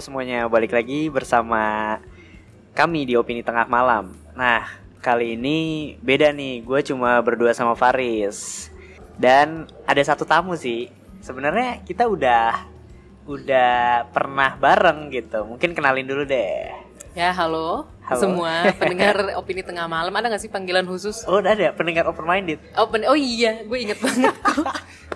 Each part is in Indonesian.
Halo semuanya, balik lagi bersama kami di Opini Tengah Malam. Nah, kali ini beda nih, gue cuma berdua sama Faris. Dan ada satu tamu sih. Sebenarnya kita udah udah pernah bareng gitu. Mungkin kenalin dulu deh. Ya, halo, Halo. semua pendengar opini tengah malam. Ada gak sih panggilan khusus? Oh, udah ada pendengar open minded. Open, oh iya, gue inget banget.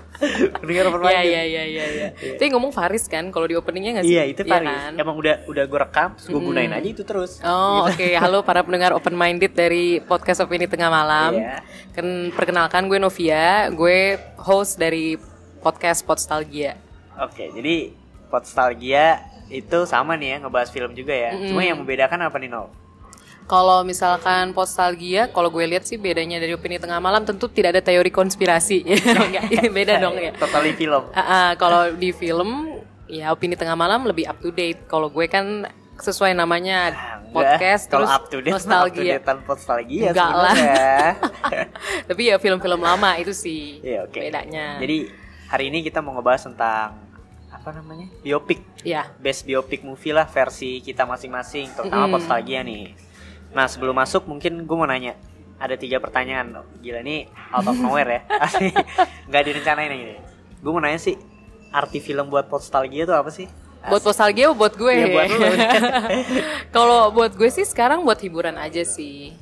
pendengar open Iya, minded. iya, iya, iya. iya. Itu yang ngomong Faris kan, kalau di openingnya gak sih? Iya, itu Faris. kan? Emang udah udah gue rekam, terus gue gunain aja itu terus. Oh, oke. Halo para pendengar open minded dari podcast opini tengah malam. Iya. Ken, perkenalkan gue Novia, gue host dari podcast Podstalgia. Oke, jadi Podstalgia itu sama nih ya ngebahas film juga ya. Mm-mm. Cuma yang membedakan apa nih Nol? Kalau misalkan Podstalgia, kalau gue lihat sih bedanya dari opini tengah malam tentu tidak ada teori konspirasi. Enggak, beda dong ya. Totally film. Ah, ah, kalau di film ya opini tengah malam lebih up to date. Kalau gue kan sesuai namanya Ah, podcast Kalau terus up to date, up to nostalgia. date nostalgia Enggak lah. Tapi ya film-film lama itu sih Iya, oke. bedanya. Jadi hari ini kita mau ngebahas tentang apa namanya? Biopik. ya Best biopic movie lah versi kita masing-masing, terutama Mm-mm. Podstalgia nih. Nah, sebelum masuk mungkin gue mau nanya. Ada tiga pertanyaan. Gila nih out of nowhere ya. Asli nggak direncanain ini. Gue mau nanya sih, arti film buat Podstalgia itu apa sih? buat nostalgia buat gue? Iya, buat kalau buat gue sih sekarang buat hiburan aja sih.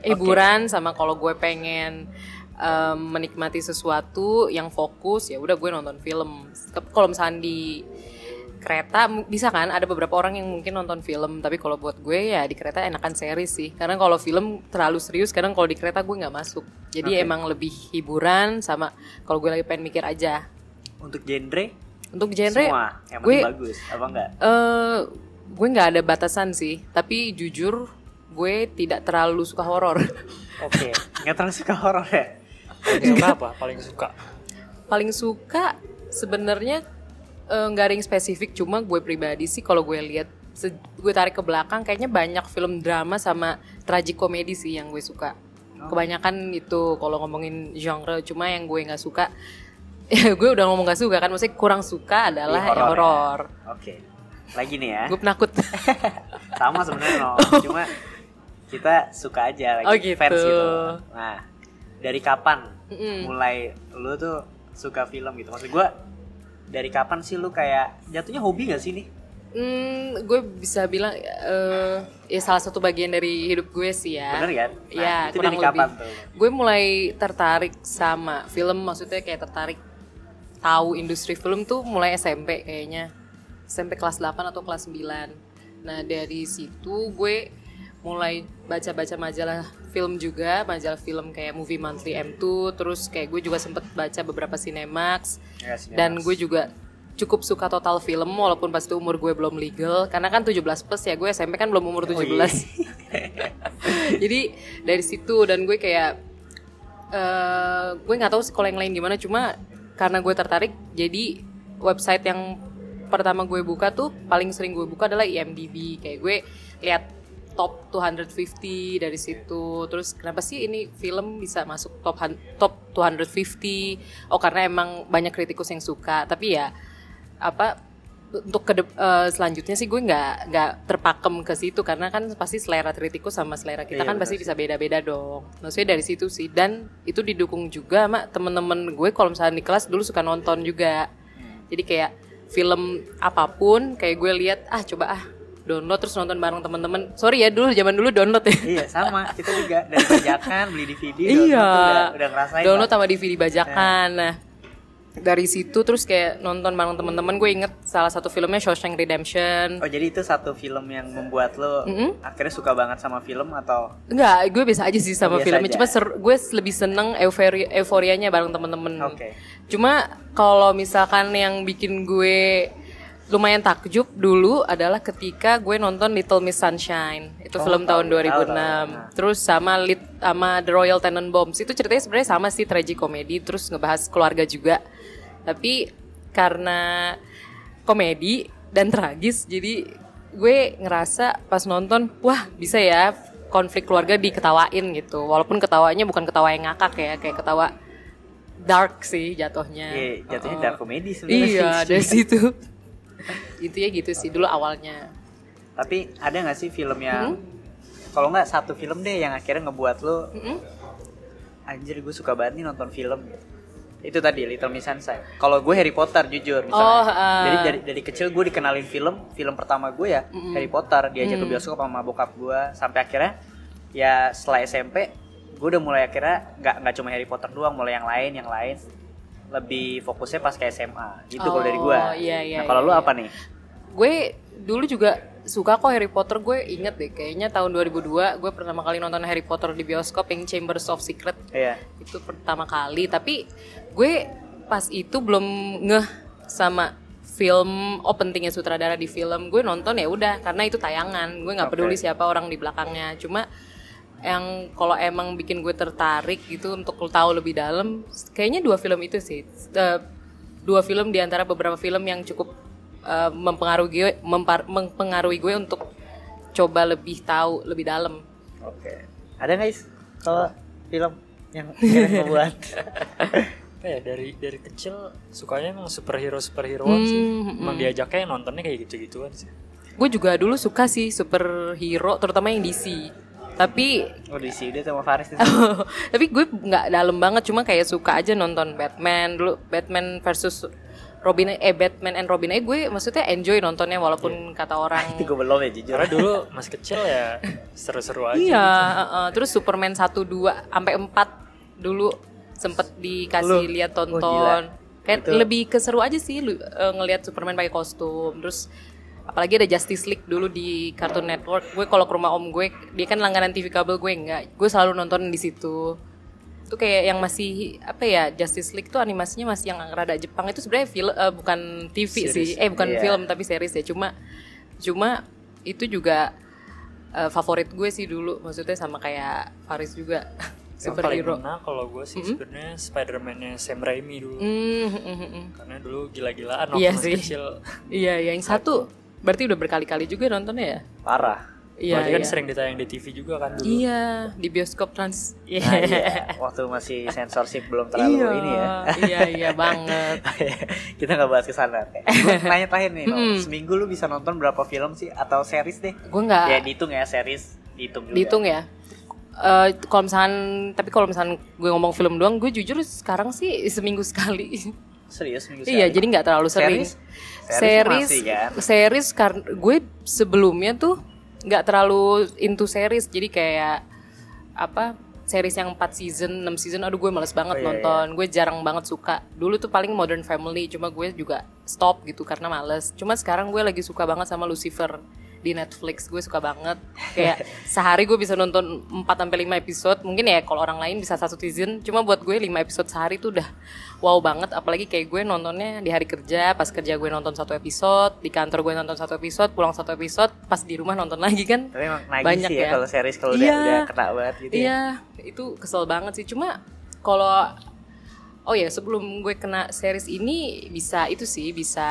Hiburan sama kalau gue pengen em, menikmati sesuatu yang fokus ya udah gue nonton film. Kalau misalnya di kereta bisa kan? Ada beberapa orang yang mungkin nonton film tapi kalau buat gue ya di kereta enakan series sih. Karena kalau film terlalu serius kadang kalau di kereta gue nggak masuk. Jadi emang lebih hiburan sama kalau gue lagi pengen mikir aja. Untuk genre? untuk genre Semua. Yang gue bagus, apa enggak? eh gue nggak ada batasan sih. Tapi jujur gue tidak terlalu suka horor. Oke, nggak terlalu suka horor ya? Paling suka apa? Paling suka? Paling suka sebenarnya eh, ada yang spesifik cuma gue pribadi sih kalau gue lihat gue tarik ke belakang kayaknya banyak film drama sama tragikomedi sih yang gue suka kebanyakan itu kalau ngomongin genre cuma yang gue nggak suka ya gue udah ngomong gak suka kan maksudnya kurang suka adalah Di yang horor ya? horor Oke, lagi nih ya. gue penakut Sama sebenarnya no. Cuma kita suka aja lagi Oh, gitu. fans gitu. Nah, dari kapan Mm-mm. mulai lu tuh suka film gitu? Maksud gua dari kapan sih lu kayak jatuhnya hobi gak sih nih? Hmm, gue bisa bilang eh ya salah satu bagian dari hidup gue sih ya. Bener kan? Nah, ya, itu kurang dari lebih. kapan tuh? Gue mulai tertarik sama film, maksudnya kayak tertarik tahu industri film tuh mulai SMP kayaknya. SMP kelas 8 atau kelas 9. Nah, dari situ gue mulai baca-baca majalah film juga, majalah film kayak Movie Monthly M2, terus kayak gue juga sempet baca beberapa Cinemax. Ya, Cinemax. dan gue juga cukup suka total film walaupun pas itu umur gue belum legal. Karena kan 17 plus ya gue SMP kan belum umur 17 Oh, iya. jadi dari situ dan gue kayak eh gue nggak tahu sih kalau yang lain gimana. Cuma karena gue tertarik jadi website yang pertama gue buka tuh paling sering gue buka adalah IMDb kayak gue lihat top 250 dari situ. Terus kenapa sih ini film bisa masuk top top 250 oh karena emang banyak kritikus yang suka. Tapi ya apa untuk ke selanjutnya sih gue nggak nggak terpakem ke situ. Karena kan pasti selera kritikus sama selera kita Iya, kan pasti sih. bisa beda-beda dong. Maksudnya dari situ sih. Dan itu didukung juga sama temen-temen gue. Kalau misalnya di kelas dulu suka nonton juga. Jadi kayak film apa pun kayak gue lihat ah coba ah download terus nonton bareng temen-temen. Sorry ya dulu zaman dulu download ya. iya, sama. Kita juga dari bajakan beli DVD Iya. udah, udah ngerasain. download sama DVD bajakan. Nah, dari situ terus kayak nonton bareng temen-temen gue inget salah satu filmnya Shawshank Redemption. Oh, jadi itu satu film yang membuat lo Mm-mm. akhirnya suka banget sama film atau Enggak, gue biasa aja sih sama Biasa filmnya. aja. Cuma ser- gue lebih seneng eufori euforianya bareng temen-temen. Oke. Cuma kalau misalkan yang bikin gue lumayan takjub dulu adalah ketika gue nonton Little Miss Sunshine itu Oh, film tahun tahu, 2006 tahu, tahu. terus sama lit sama The Royal Tenenbaums itu ceritanya sebenarnya sama sih tragikomedi terus ngebahas keluarga juga tapi karena komedi dan tragis jadi gue ngerasa pas nonton wah bisa ya konflik keluarga diketawain gitu walaupun ketawanya bukan ketawa yang ngakak ya kayak ketawa dark sih jatuhnya Iya, jatuhnya Oh. dark comedy sebenarnya. Iya, dari situ. Itu ya gitu sih dulu awalnya. Tapi ada nggak sih film yang Hmm? kalau nggak satu film deh yang akhirnya ngebuat lo Mm-mm. anjir gue suka banget nih nonton film. Itu tadi Little Miss Sunshine. Kalau gue Harry Potter jujur misalnya. Oh, ah. Jadi dari dari kecil gue dikenalin film, film pertama gue ya Harry Potter, diajak ke Mm. bioskop sama bokap gue sampai akhirnya ya setelah SMP gue udah mulai akhirnya nggak nggak cuma Harry Potter doang, mulai yang lain, yang lain lebih fokusnya pas ke SMA gitu kalau dari gue. Oh, iya, iya, nah kalau iya, lu iya. apa nih? Gue dulu juga suka kok Harry Potter. Gue inget deh, kayaknya tahun 2002 gue pertama kali nonton Harry Potter di bioskop yang Chambers of Secret. Iya. Itu pertama kali, tapi gue pas itu belum ngeh sama film oh pentingnya sutradara di film gue nonton ya udah karena itu tayangan gue nggak peduli siapa orang di belakangnya cuma yang kalau emang bikin gue tertarik gitu untuk tahu lebih dalam kayaknya dua film itu sih. Eh, dua film di antara beberapa film yang cukup eh, mempengaruhi gue mempar- mempengaruhi gue untuk coba lebih tahu lebih dalam. Oke. Ada nggak guys kalau film yang ngebuat? apa ya dari dari kecil sukanya emang superhero superheroan sih? Hmm, emang diajaknya nontonnya kayak gitu gituan sih. Gue juga dulu suka sih superhero terutama yang DC tapi Oh di sini sama Faris tapi gue nggak dalam banget cuma kayak suka aja nonton Batman dulu Batman versus Robin eh Batman and Robin eh gue maksudnya enjoy nontonnya walaupun kata orang itu gue belum ya jujur. karena dulu masih kecil ya seru-seru aja iya gitu. uh-uh. terus Superman 1 2 sampai 4 dulu sempet dikasih lihat oh, tonton kayak Itu- lebih keseru aja sih lu, eh, ngelihat Superman pakai kostum terus apalagi ada Justice League dulu di Cartoon Network. Gue kalau ke rumah om gue dia kan langganan TV kabel gue enggak. Gue selalu nonton di situ. Itu kayak yang masih apa ya Justice League tuh animasinya masih yang rada Jepang. Itu sebenarnya film eh, bukan TV sih. Eh bukan Iya. film tapi series ya. Cuma cuma itu juga eh, favorit gue sih dulu. Maksudnya sama kayak Faris juga. Superhero. kena kalau gue sih sebenarnya Spider-Man-nya Sam Raimi dulu. Hmm, hmm, hmm, hmm. karena dulu gila-gilaan waktu Iya masih sih. kecil. Iya iya, yang satu berarti udah berkali-kali juga nontonnya ya Parah. iya Soalnya kan iya. sering ditayang di TV juga kan dulu iya di bioskop trans iya Nah, iya. Waktu masih sensorship belum terlalu iya ini ya. iya iya banget Kita nggak bahas ke sana. Gue nanya terakhir nih, Nol. seminggu lu bisa nonton berapa film sih atau series deh? gue nggak Ya dihitung ya series, dihitung juga. dihitung ya Eh, kalau misalkan tapi kalau misalkan gue ngomong film doang gue jujur sekarang sih seminggu sekali Serius seminggu iya jadi nggak terlalu sering. Series? Series series kan? series karena gue sebelumnya tuh nggak terlalu into series. Jadi kayak apa series yang 4 season 6 season aduh gue males banget Oh, iya, nonton. Gue jarang banget suka. Dulu tuh paling Modern Family cuma gue juga stop gitu karena males. Cuma sekarang gue lagi suka banget sama Lucifer di Netflix. Gue suka banget. Kayak sehari gue bisa nonton 4 sampai 5 episode. Mungkin ya kalau orang lain bisa satu season. Cuma buat gue 5 episode sehari tuh udah wow banget apalagi kayak gue nontonnya di hari kerja pas kerja gue nonton satu episode di kantor gue nonton satu episode pulang satu episode pas di rumah nonton lagi kan Tapi emang nagih Banyak sih ya, ya. kalau series kalau udah, Iya. udah kena banget gitu ya. Iya, itu kesel banget sih. Cuma kalau oh ya sebelum gue kena series ini bisa itu sih bisa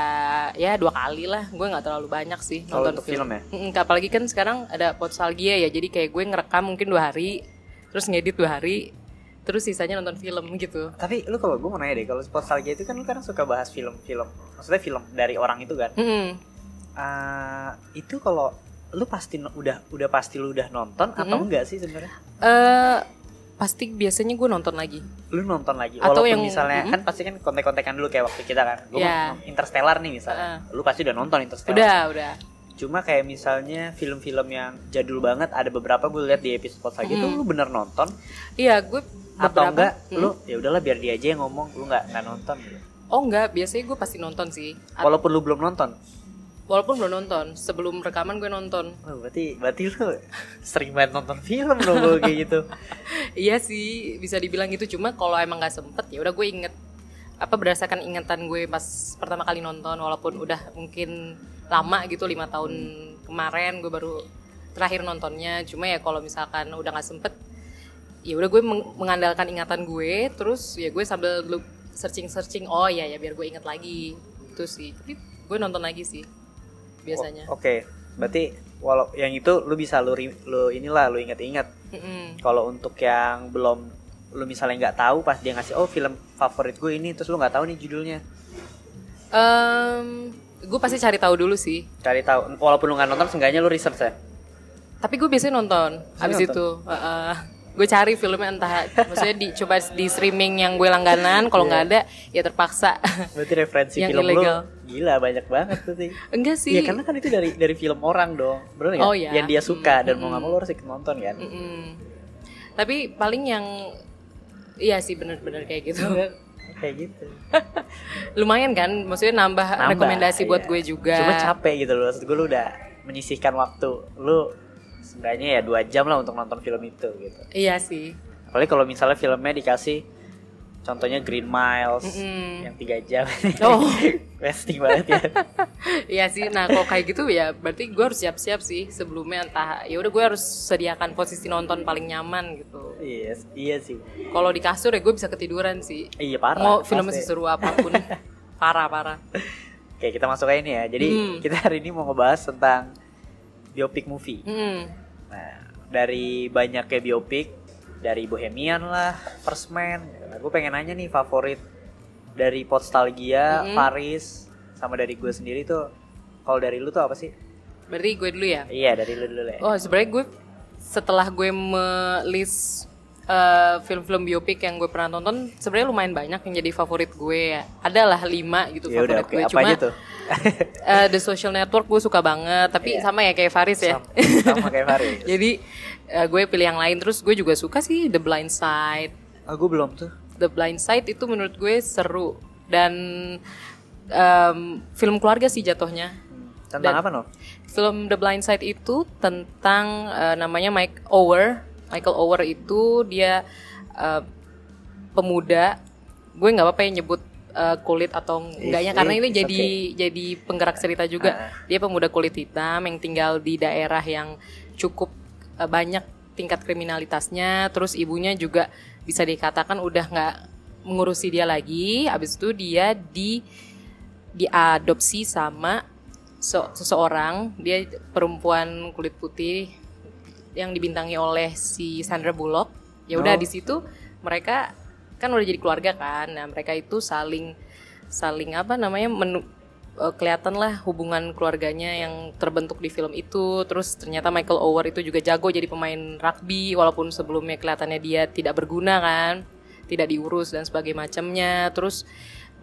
ya dua kali lah. Gue nggak terlalu banyak sih Kalau nonton untuk film ya? Apalagi kan sekarang ada Potsalgia ya. Jadi kayak gue ngerekam mungkin dua hari, terus ngedit dua hari, terus sisanya nonton film gitu. Tapi lu kalau gue mau nanya deh, kalau nostalgia itu kan lu kan suka bahas film-film, maksudnya film dari orang itu kan. Mm-mm. Eh, itu kalau lu pasti udah udah pasti lu udah nonton atau enggak sih sebenarnya? Eh, pasti biasanya gue nonton lagi. Lu nonton lagi Atau walaupun yang- misalnya mm-mm. kan pasti kan kontek-kontekan dulu kayak waktu kita kan. Gue Iya. Interstellar nih misalnya. Lu pasti udah nonton Interstellar. Udah, udah. Cuma kayak misalnya film-film yang jadul banget ada beberapa gue lihat di episode lagi itu lu bener nonton Iya, gue atau beberapa- enggak Mm. lu ya udahlah biar dia aja yang ngomong lu nggak nggak nonton gitu. Oh enggak, biasanya gue pasti nonton sih. At- Walaupun lu belum nonton. Walaupun belum nonton, sebelum rekaman gue nonton. Oh, berarti berarti lu sering banget nonton film dong kalau kayak gitu. Iya sih, bisa dibilang gitu. Cuma kalau emang nggak sempet ya udah gue inget. apa berdasarkan ingatan gue pas pertama kali nonton walaupun udah mungkin lama gitu lima tahun kemarin gue baru terakhir nontonnya cuma ya kalau misalkan udah nggak sempet ya udah gue meng- mengandalkan ingatan gue terus ya gue sambil searching searching oh ya ya biar gue inget lagi itu sih tapi gue nonton lagi sih biasanya O- Oke, berarti walau yang itu lu bisa lu lu inilah lu inget-inget. Mm-mm. Kalau untuk yang belum lu misalnya nggak tahu pas dia ngasih oh film favorit gue ini terus lu nggak tahu nih judulnya. Em, gue pasti cari tahu dulu sih Cari tahu walaupun lu nggak nonton seenggaknya lu research ya. tapi gue biasanya nonton habis nonton? itu gue cari filmnya entah maksudnya di coba di streaming yang gue langganan kalau nggak ada ya terpaksa Berarti referensi Yang film ilegal. lu gila banyak banget tuh sih. enggak sih Iya karena kan itu dari dari film orang dong, bener nggak? Oh, iya. Yang dia suka dan mau nggak mau lu harus ikut nonton kan. Mm-mm. tapi paling yang iya sih bener-bener kayak gitu Iya, Kayak gitu. lumayan kan maksudnya nambah, Nambah, rekomendasi buat iya. gue juga Cuma capek gitu loh. Maksud gue lu udah menyisihkan waktu. Lu sebenarnya ya dua jam lah untuk nonton film itu gitu. iya sih Apalagi kalau misalnya filmnya dikasih contohnya Green Miles Mm-mm. yang tiga jam. Oh. Wasting banget ya. Iya sih, nah kalau kayak gitu ya berarti gue harus siap-siap sih sebelumnya entah ya udah gue harus sediakan posisi nonton paling nyaman gitu. iya, iya sih. Kalau di kasur ya gue bisa ketiduran sih. Iya parah. Mau filmnya seseru apa pun, parah parah. Oke, kita masuk aja ini ya. Jadi Hmm. kita hari ini mau ngebahas tentang biopic movie. Mm. Nah, dari banyaknya biopic, dari Bohemian lah, First Man. Nah, gue pengen nanya nih favorit dari Podstalgia, Mm-mm. Paris, sama dari gue sendiri tuh. Kalau dari lu tuh apa sih? Berarti gue dulu ya. Iya, dari lu dulu ya. Oh sebenarnya gue setelah gue melis eh, film-film biopik yang gue pernah tonton, sebenarnya lumayan banyak yang jadi favorit gue. ya. Ada lah lima gitu ya udah, favorit oke. gue. Apa Cuma aja tuh? eh, The Social Network gue suka banget, tapi sama ya kayak Faris ya. sama, sama kayak Paris. Jadi eh, gue pilih yang lain terus gue juga suka sih The Blind Side. Ah, gue belum tuh. The Blind Side itu menurut gue seru dan em, film keluarga sih jatuhnya. Tentang Dan- apa no? Film The Blind Side itu tentang eh, namanya Mike Ower. Michael Ower itu dia eh, pemuda. Gue nggak apa-apa ya nyebut eh, kulit atau enggaknya Ih, karena ini jadi jadi penggerak cerita juga. Ah. Dia pemuda kulit hitam yang tinggal di daerah yang cukup eh, banyak tingkat kriminalitasnya. Terus ibunya juga bisa dikatakan udah nggak mengurusi dia lagi. Habis itu dia di diadopsi sama se- seseorang dia perempuan kulit putih yang dibintangi oleh si Sandra Bullock. Ya udah Oh. di situ mereka kan udah jadi keluarga kan. Nah mereka itu saling saling apa namanya menu, eh, kelihatan lah hubungan keluarganya yang terbentuk di film itu. Terus ternyata Michael Ower itu juga jago jadi pemain rugby walaupun sebelumnya kelihatannya dia tidak berguna kan tidak diurus dan sebagainya macamnya. Terus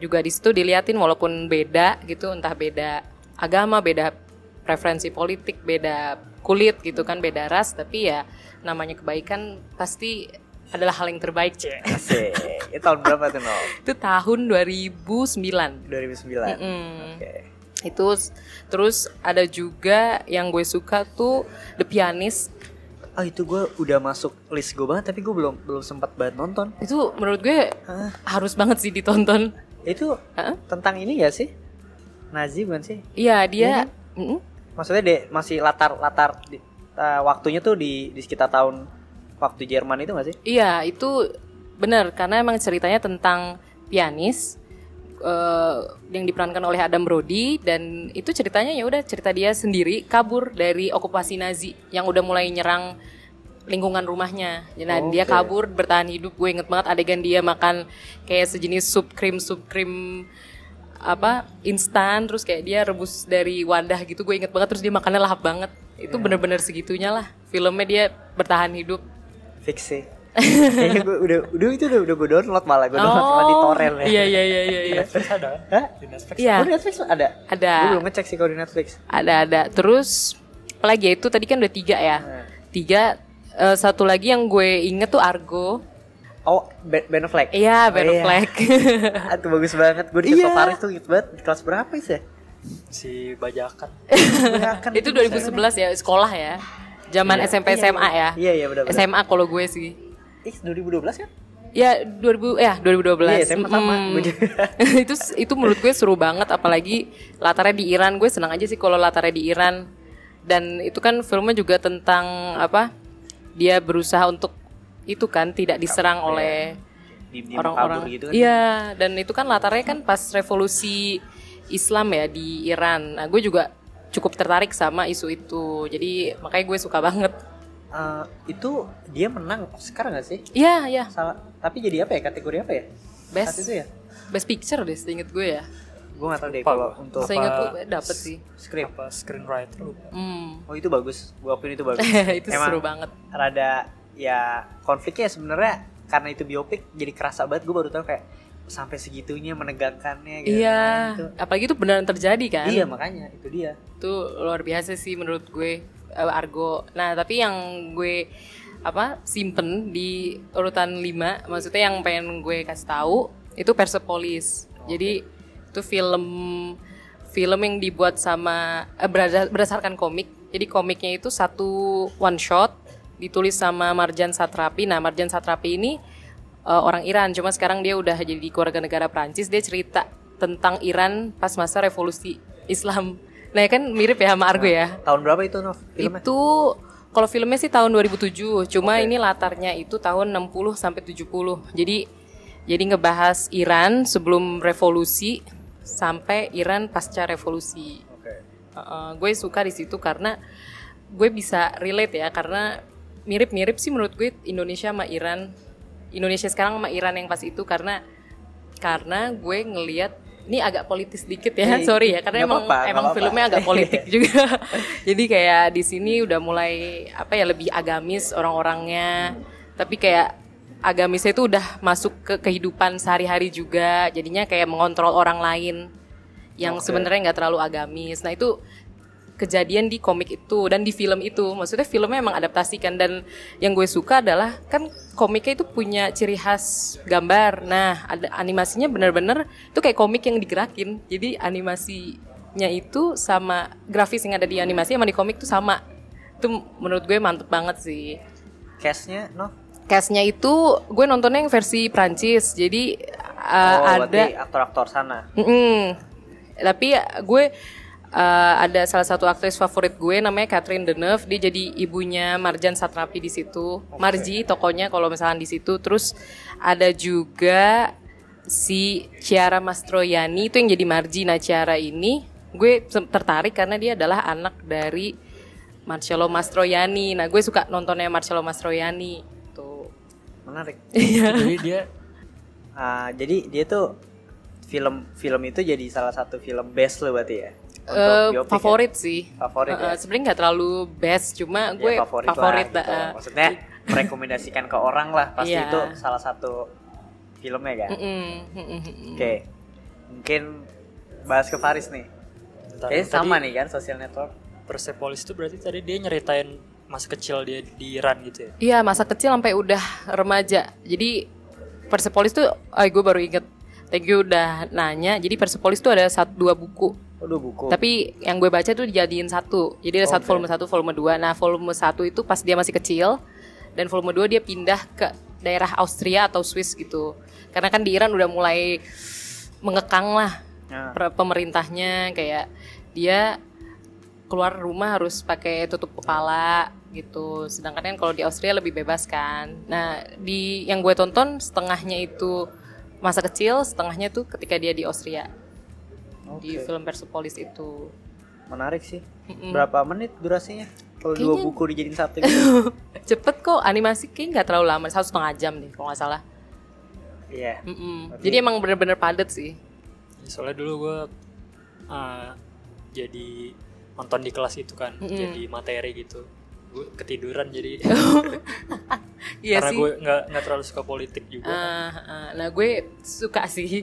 juga di situ diliatin walaupun beda gitu entah beda agama beda preferensi politik beda kulit gitu kan beda ras tapi ya namanya kebaikan pasti adalah hal yang terbaik Cek. Itu tahun berapa tuh no? itu tahun 2009 2009. Mm. Oke. itu terus ada juga yang gue suka tuh The Pianist Oh itu gue udah masuk list gue banget tapi gue belum belum sempat banget nonton. itu menurut gue Hah? harus banget sih ditonton Itu Hah? tentang ini gak sih? Nazi bukan sih? iya dia kan? Mm-mm. Maksudnya deh masih latar latar di- uh, waktunya tuh di di sekitar tahun waktu Jerman itu gak sih? Iya, itu benar karena emang ceritanya tentang pianis eh, yang diperankan oleh Adam Brody dan itu ceritanya ya udah cerita dia sendiri kabur dari okupasi Nazi yang udah mulai nyerang lingkungan rumahnya. Nah, dia Oke. kabur bertahan hidup. Gue inget banget adegan dia makan kayak sejenis sup krim sup krim apa instan terus kayak dia rebus dari wadah gitu gue inget banget terus dia makannya lahap banget itu bener-bener segitunya lah filmnya dia bertahan hidup Fix sih. Kayaknya gue udah udah itu udah udah gue download malah gue download malah di torrent ya. Iya iya iya iya iya. Netflix ada Hah? di Netflix Iya, Oh, di Netflix ada? ada. Gue belum ngecek sih kalau di Netflix. Ada ada. Terus apalagi ya itu tadi kan udah tiga ya. Nah. Tiga eh, satu lagi yang gue inget tuh Argo. Oh, Ben Ben Affleck. Iya, Oh, Ben iya. Affleck. Ah, itu bagus banget. Gue di Iya. Paris tuh gitu banget. Di kelas berapa sih? si bajakan Kan itu 2011 ya, sekolah ya. Zaman Iya. SMP Iya, SMA ya. Iya, iya benar benar. SMA kalau gue sih. Ih, 2012 kan? Ya 2000 ya 2012. Iya, SMA sama. Mm. Juga. itu itu menurut gue seru banget apalagi latarnya di Iran. Gue senang aja sih kalau latarnya di Iran. Dan itu kan filmnya juga tentang apa? Dia berusaha untuk itu kan tidak diserang oleh orang-orang. gitu kan. Iya, dan itu kan latarnya kan pas revolusi Islam ya di Iran. Nah, gue juga cukup tertarik sama isu itu. Jadi makanya gue suka banget. Eh, itu dia menang Oscar nggak sih? Iya, iya. Salah. Tapi jadi apa ya? Kategori apa ya? Best Saat itu ya? Best Picture deh, seinget gue ya. Gue nggak tahu deh kalau untuk Seinget Apa- gue dapet sih. script. apa screenwriter. Hmm. Oh itu bagus. Gue akuin itu bagus. itu seru banget. Rada ya konfliknya sebenarnya karena itu biopik jadi kerasa banget. Gue baru tahu kayak sampai segitunya menegakkannya. Gitu. Iya, Nah, itu. apalagi itu beneran terjadi kan? Iya makanya itu dia. Itu luar biasa sih menurut gue eh, Argo. Nah, tapi yang gue apa simpen di urutan 5 maksudnya yang pengen gue kasih tahu itu Persepolis. Jadi itu film film yang dibuat sama eh, berdasarkan komik. Jadi komiknya itu satu one shot ditulis sama Marjan Satrapi. Nah, Marjan Satrapi ini eh, orang Iran, cuma sekarang dia udah jadi keluarga negara Prancis. Dia cerita tentang Iran pas masa revolusi Islam. Nah, ya kan mirip ya sama Argo ya. Tahun berapa itu Nov? Filmnya? Itu kalau filmnya sih tahun 2007, cuma ini latarnya itu tahun 60 sampai 70. Jadi jadi ngebahas Iran sebelum revolusi sampai Iran pasca revolusi. Oke. Uh, gue suka di situ karena gue bisa relate ya karena mirip-mirip sih menurut gue Indonesia sama Iran. Indonesia sekarang sama Iran yang pas itu karena karena gue ngelihat ini agak politis dikit ya, Eh, sorry ya karena emang nggak emang apa-apa. filmnya agak politik juga. Jadi kayak di sini udah mulai apa ya lebih agamis orang-orangnya. Tapi kayak agamisnya itu udah masuk ke kehidupan sehari-hari juga. Jadinya kayak mengontrol orang lain yang Oke. sebenarnya nggak terlalu agamis. Nah itu kejadian di komik itu dan di film itu. Maksudnya filmnya emang adaptasikan dan yang gue suka adalah kan komiknya itu punya ciri khas gambar. Nah ada animasinya bener-bener itu kayak komik yang digerakin. Jadi animasinya itu sama grafis yang ada di animasi sama di komik itu sama. Itu menurut gue mantep banget sih. Castnya Nov? Castnya itu gue nontonnya yang versi Prancis. Jadi uh, oh, ada aktor-aktor sana. Mm-mm. Tapi ya, gue uh, ada salah satu aktris favorit gue namanya Catherine Deneuve. Dia jadi ibunya Marjan Satrapi di situ. Marji tokonya kalau misalnya di situ. Terus ada juga si Ciara Mastroianni itu yang jadi Marji. Nah Ciara ini gue tertarik karena dia adalah anak dari Marcello Mastroianni. Nah gue suka nontonnya Marcello Mastroianni. Tuh. Menarik. Jadi dia Ah, jadi dia tuh film film itu jadi salah satu film best lo berarti ya? Untuk Eh, biopik ya? favorit sih. Favorit Eh, ya? Sebenarnya nggak terlalu best, cuma Ya, gue favorit, favorit, lah, gitu. eh. Maksudnya merekomendasikan ke orang lah pasti Iya. itu salah satu filmnya kan. Mm-mm, mm-mm. Oke. Mungkin bahas ke Faris nih. Kayaknya sama nih kan social network. Persepolis itu berarti tadi dia nyeritain masa kecil dia di Iran gitu ya. Iya masa kecil sampai udah remaja. Jadi Persepolis tuh, oh gue baru inget. Thank you udah nanya. Jadi Persepolis tuh ada satu dua buku. Dua buku. Tapi yang gue baca tuh dijadiin satu. Jadi ada satu Oke. volume satu, volume dua. Nah volume satu itu pas dia masih kecil. Dan volume dua dia pindah ke daerah Austria atau Swiss gitu. Karena kan di Iran udah mulai mengekang lah Nah, per- pemerintahnya kayak dia keluar rumah harus pakai tutup kepala gitu. Sedangkan kan kalau di Austria lebih bebas kan. Nah, di yang gue tonton setengahnya itu masa kecil, setengahnya tuh ketika dia di Austria. Di oke. film Persepolis itu. Menarik sih. Mm-mm. Berapa menit durasinya? Kalau dua buku dijadiin satu gitu. Cepet kok animasi kayak nggak terlalu lama, satu setengah jam deh kalau nggak salah. Iya. Mm-mm. Jadi emang bener-bener padat sih. Soalnya dulu gue ah, jadi nonton di kelas itu kan, Mm-mm. jadi materi gitu. Gue ketiduran jadi Iya karena sih. gue nggak nggak terlalu suka politik juga. Ah, ah. nah gue suka sih,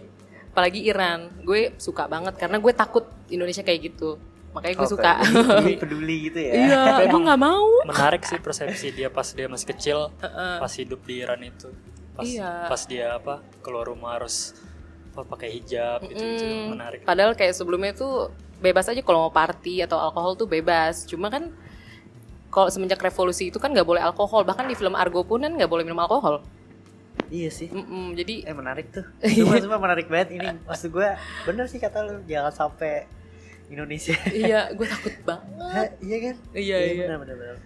apalagi Iran, gue suka banget karena gue takut Indonesia kayak gitu, makanya gue Oke, suka. peduli, peduli gitu ya. Iya, gue nggak mau. Menarik sih persepsi dia pas dia masih kecil, pas hidup di Iran itu. Pas Iya. pas dia apa keluar rumah harus pakai hijab gitu, gitu Mm, menarik. Padahal kayak sebelumnya tuh bebas aja kalau mau party atau alkohol tuh bebas. Cuma kan kalau semenjak revolusi itu kan nggak boleh alkohol. Bahkan di film Argo pun kan nggak boleh minum alkohol. Iya sih. Mm-mm, jadi Eh menarik tuh. Cuma cuma menarik banget ini. Maksud gue bener sih kata lu jangan sampai Indonesia. iya gue takut banget iya kan? Iya, iya. Benar benar benar.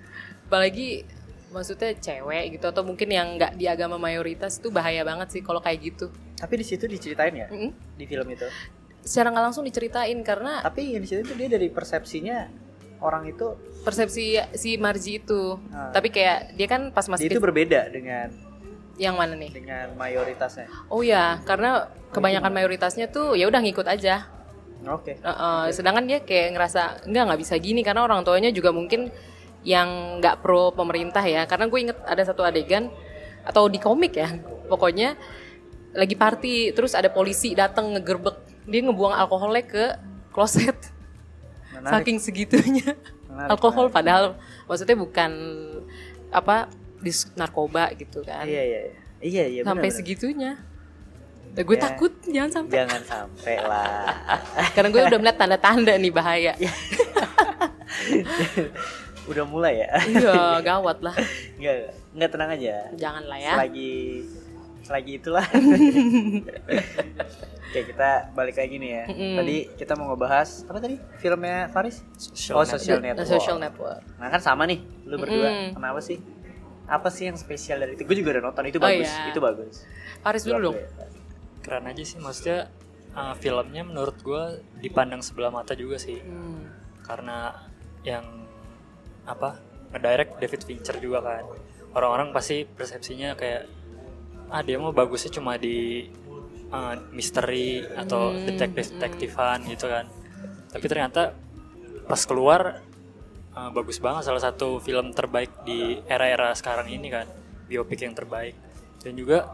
apalagi maksudnya cewek gitu atau mungkin yang nggak di agama mayoritas itu bahaya banget sih kalau kayak gitu Tapi di situ diceritain ya Mm-mm. di film itu. secara nggak langsung diceritain karena Tapi yang di situ tuh dia dari persepsinya orang itu persepsi si Marji itu Ah. tapi kayak dia kan pas dia masih itu berbeda dengan yang mana nih dengan mayoritasnya. oh ya karena kebanyakan mayoritasnya tuh ya udah ngikut aja Oke. Uh, uh, sedangkan dia kayak ngerasa enggak nggak bisa gini karena orang tuanya juga mungkin yang nggak pro pemerintah ya karena gue inget ada satu adegan atau di komik ya pokoknya lagi party terus ada polisi datang ngegerbek dia ngebuang alkoholnya ke kloset Menarik. saking segitunya Menarik, alkohol menarik. padahal maksudnya bukan apa dis narkoba gitu kan Iya iya iya. Iya iya sampai benar. segitunya Nah, gue Ya. takut jangan sampai Jangan sampai lah. karena gue udah melihat tanda-tanda nih bahaya Udah mulai ya? iya gawat lah Enggak, enggak tenang aja. jangan lah ya Selagi selagi itulah. Oke, kita balik lagi nih ya. Mm-mm. Tadi kita mau ngebahas apa tadi? Filmnya Faris? Social oh. Social Network. Social Network. Nah, kan sama nih lu berdua. Mm-mm. Kenapa sih? Apa sih yang spesial dari itu? Gue juga udah nonton itu Oh, bagus. iya. Itu bagus. Paris dulu dong. keren aja sih maksudnya uh, filmnya menurut gue dipandang sebelah mata juga sih Hmm. karena yang apa ngedirect David Fincher juga kan orang-orang pasti persepsinya kayak ah dia mau bagusnya cuma di uh, misteri atau Hmm, detektif detektifan gitu kan tapi ternyata pas keluar uh, bagus banget salah satu film terbaik di era-era sekarang ini kan biopik yang terbaik. Dan juga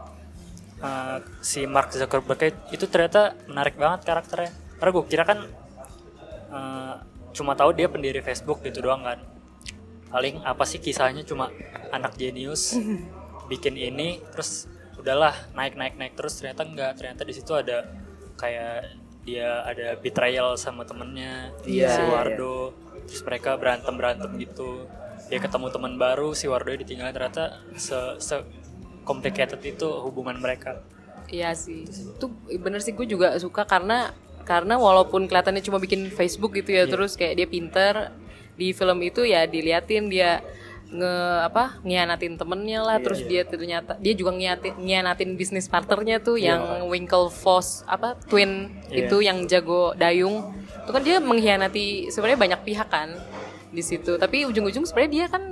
uh, si Mark Zuckerberg itu ternyata menarik banget karakternya. Karena gue kira kan uh, cuma tahu dia pendiri Facebook gitu doang kan. Paling apa sih kisahnya cuma anak jenius bikin ini terus udahlah naik naik naik terus. Ternyata enggak ternyata di situ ada kayak dia ada betrayal sama temennya Iya, si iya. Wardo terus mereka berantem berantem gitu. Dia ketemu teman baru si Wardo ditinggalin. Ternyata se, se complicated itu hubungan mereka. Iya sih. Itu bener sih gue juga suka karena karena walaupun kelihatannya cuma bikin Facebook gitu ya, terus kayak dia pinter di film itu ya diliatin dia nge apa ngianatin temennya lah terus dia ternyata dia juga ngianatin, ngianatin bisnis partnernya tuh yang Winklevoss apa twin Iya. itu yang jago dayung itu kan dia mengkhianati sebenarnya banyak pihak kan di situ tapi ujung-ujung sebenarnya dia kan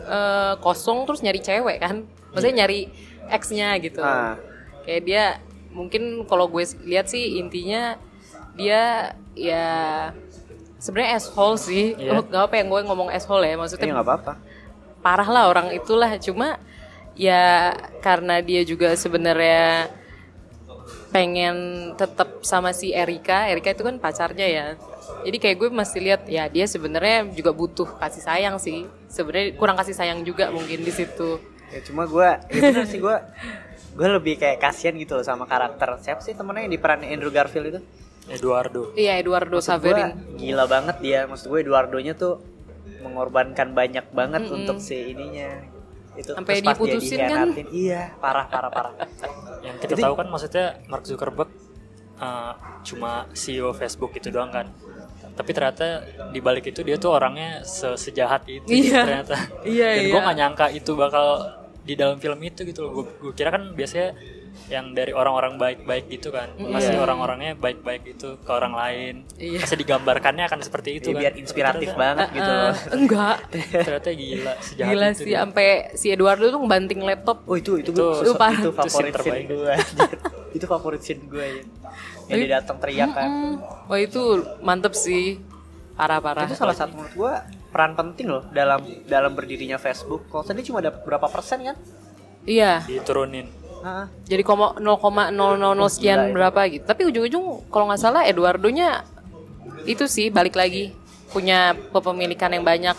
eh, kosong terus nyari cewek kan maksudnya nyari ex-nya gitu Ah. kayak dia mungkin kalau gue lihat sih intinya dia ya sebenarnya asshole sih Iya. oh, gak apa yang gue ngomong asshole ya Iya maksudnya nggak apa-apa. Parah lah orang itulah cuma ya karena dia juga sebenarnya pengen tetap sama si Erika Erika itu kan pacarnya ya jadi kayak gue masih lihat ya dia sebenarnya juga butuh kasih sayang sih sebenarnya kurang kasih sayang juga mungkin di situ Ya cuma gue, ya bener sih gue, gue lebih kayak kasihan gitu loh sama karakter. Siapa sih temennya yang diperan Andrew Garfield itu? Eduardo iya Eduardo Maksud gue Saverin gila banget dia. Maksud gue Eduardonya tuh mengorbankan banyak banget untuk si ininya. Itu Sampai terus pas dia diputusin kan? Iya, parah parah parah. yang kita tahu kan maksudnya Mark Zuckerberg uh, cuma CEO Facebook itu doang kan tapi ternyata di balik itu dia tuh orangnya se- sejahat itu Iya. ternyata Iya, dan iya. gue gak nyangka itu bakal di dalam film itu gitu loh gue kira kan biasanya yang dari orang-orang baik-baik gitu kan pasti orang-orangnya baik-baik itu ke orang lain Iya. pasti digambarkannya akan seperti itu Jadi kan biar inspiratif Tapi banget gitu Eh, loh. enggak ternyata gila sejahat Gila itu sih sampai si Eduardo tuh ngebanting laptop. Oh itu itu Itu- itu, itu parah. itu favorit scene terbaik. scene gue. itu favorit scene gue ya. Yang dia datang teriak kan. Wah itu mantep sih. Parah-parah. Itu salah satu menurut gue peran penting loh dalam dalam berdirinya Facebook. Kalau tadi cuma ada berapa persen kan? Iya. diturunin Jadi komo- 0,000 sekian gila berapa gitu. Tapi ujung-ujung kalau nggak salah Eduardonya itu sih balik lagi punya kepemilikan yang banyak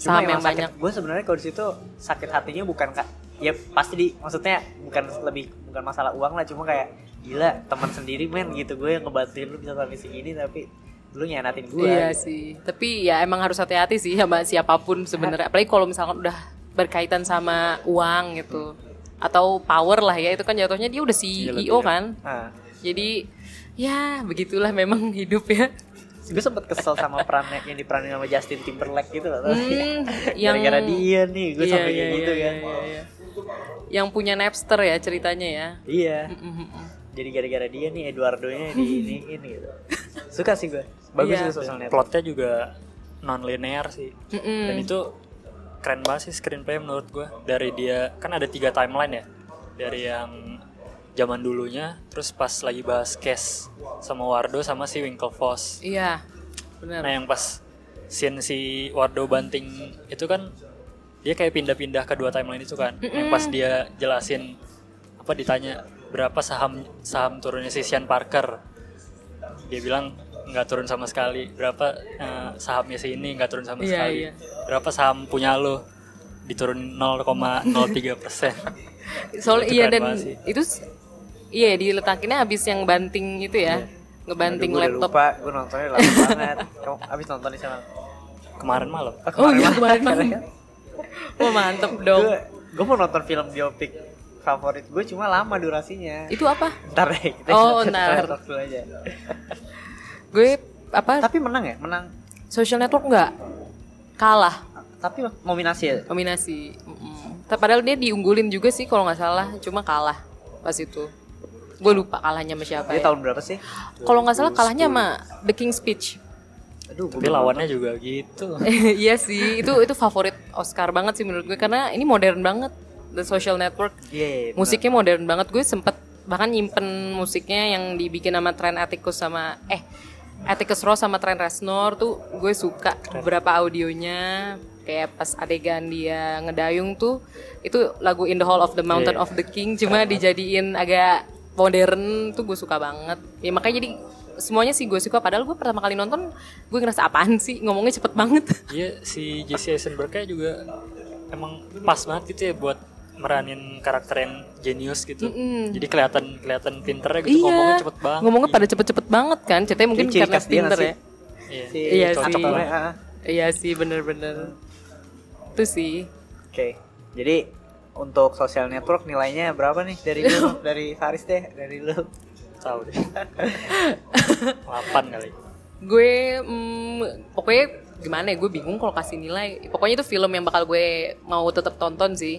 saham yang banyak. Gue sebenarnya kalau di situ sakit hatinya bukan kak. Ya pasti di maksudnya bukan lebih bukan masalah uang lah cuma kayak gila teman sendiri men gitu gue yang ngebantuin lu bisa sampai segini tapi lu nyanatin gue. Iya sih. Tapi ya emang harus hati-hati sih sama siapa pun sebenarnya. Apalagi kalau misalkan udah berkaitan sama uang gitu. Atau power lah ya itu kan jatuhnya dia udah Iya, CEO kan Nah, jadi ya begitulah memang hidup ya gue sempet kesel sama perannya yang diperanin sama Justin Timberlake gitu loh. Hmm, yang- Gara-gara dia nih, gue Iya, sampai iya, kayak gitu iya, kan. iya, iya. yang punya Napster ya ceritanya ya Iya. Mm-mm. Jadi gara-gara dia nih Eduardo-nya di ini ini gitu. Suka sih gue. Bagus Iya. social network. Plotnya juga non linear sih. Mm-mm. Dan itu keren banget sih screenplay menurut gue. Dari dia kan ada tiga timeline ya. Dari yang zaman dulunya, terus pas lagi bahas case sama Wardo sama si Winklevoss. iya benar Nah yang pas scene si Wardo banting itu kan dia kayak pindah-pindah ke dua timeline itu kan. Yang pas dia jelasin apa ditanya berapa saham saham turunnya si Sean Parker. Dia bilang nggak turun sama sekali. Berapa eh, sahamnya si ini nggak turun sama Iya, sekali. iya. Berapa saham punya lo diturunin 0,03 persen. soalnya Itu iya dan sih. itu s- iya diletakinnya habis yang banting itu ya ngebanting Aduh, gua udah laptop lupa, gue nontonnya lama banget. Kamu abis nonton di sana. Kemarin malam. oh iya kemarin malam wah mantep dong Gue gue mau nonton film biopik favorit gue cuma lama durasinya. itu apa Ntar deh, kita Oh, ntar. aja. Gue apa Tapi menang ya, menang. social network nggak kalah Tapi nominasi ya. nominasi Mm-mm. Ta- padahal dia diunggulin juga sih kalau nggak salah cuma kalah pas itu gue lupa kalahnya sama siapa Dia ya. tahun berapa sih? kalau nggak salah kalahnya sama The King's Speech Aduh, Tapi lawannya juga gitu. iya sih itu itu favorit Oscar banget sih menurut gue karena ini modern banget The Social Network Iya, iya, bener. musiknya modern banget gue sempet bahkan nyimpen musiknya yang dibikin sama Trent Atticus sama eh Atticus Ross sama Trent Reznor tuh gue suka beberapa audionya. Kayak pas adegan dia ngedayung tuh itu lagu In the Hall of the Mountain Iya. of the King cuma dijadiin agak modern tuh gue suka banget. Ya makanya jadi semuanya sih gue suka padahal gue pertama kali nonton gue ngerasa apaan sih ngomongnya cepet banget. Iya si Jesse Eisenberg juga emang pas banget gitu ya buat meranin karakter yang jenius gitu. Jadi kelihatan kelihatan pinternya gitu ngomongnya cepet banget. Iya. ngomongnya pada cepet-cepet banget kan ceritanya mungkin ciri karena pinter ya Iya. Si Iya cocok sih. banget. Iya sih bener-bener Itu sih Oke, jadi untuk social network nilainya berapa nih dari lu, dari Faris deh, dari lu? Tahu deh. 8 kali. Gue mm, Pokoknya gimana ya Gue bingung kalau kasih nilai Pokoknya itu film yang bakal gue Mau tetap tonton sih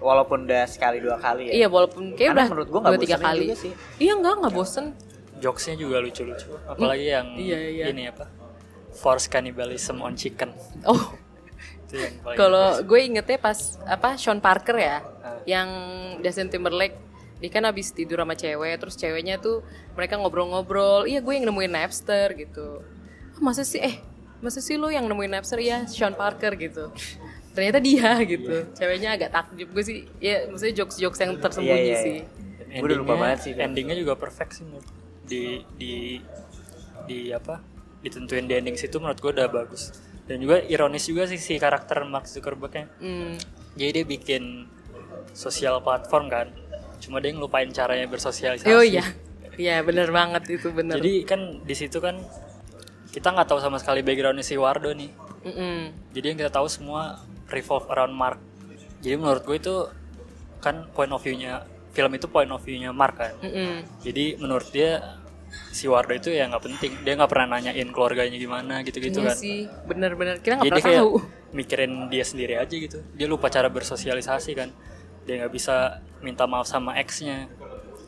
Walaupun udah sekali dua kali ya. Iya walaupun Kayak Karena udah menurut gue nggak dua tiga kali juga sih. Iya enggak nggak bosen Jokesnya juga lucu-lucu. Apalagi yang Iya, iya. ini apa? Force cannibalism on chicken. Oh Kalau gue ingetnya pas Apa Sean Parker ya Yang Justin Timberlake dia kan abis tidur sama cewek terus ceweknya tuh mereka ngobrol-ngobrol iya gue yang nemuin Napster gitu "Ah, masa sih eh masa sih lo yang nemuin Napster iya Sean Parker gitu ternyata dia gitu ceweknya agak takjub gue sih ya maksudnya jokes-jokes yang tersembunyi Iya, iya, sih iya. Gue udah lupa banget sih. Endingnya juga perfect sih menurut gue. di di di apa? Ditentuin di ending situ menurut gue udah bagus. Dan juga ironis juga sih si karakter Mark Zuckerberg-nya. Hmm, Jadi dia bikin sosial platform kan. Cuma dia ngelupain caranya bersosialisasi. oh iya iya bener banget itu bener Jadi kan di situ kan kita nggak tahu sama sekali backgroundnya si Wardo nih. Mm-mm. Jadi yang kita tahu semua revolve around Mark. Jadi menurut gue itu kan point of view-nya film itu point of view-nya Mark kan. Mm-mm. Jadi menurut dia si Wardo itu ya nggak penting. Dia nggak pernah nanyain keluarganya gimana gitu-gitu Iya kan. sih bener-bener kita nggak pernah kayak tahu mikirin dia sendiri aja gitu. Dia lupa cara bersosialisasi kan. Dia nggak bisa minta maaf sama ex-nya.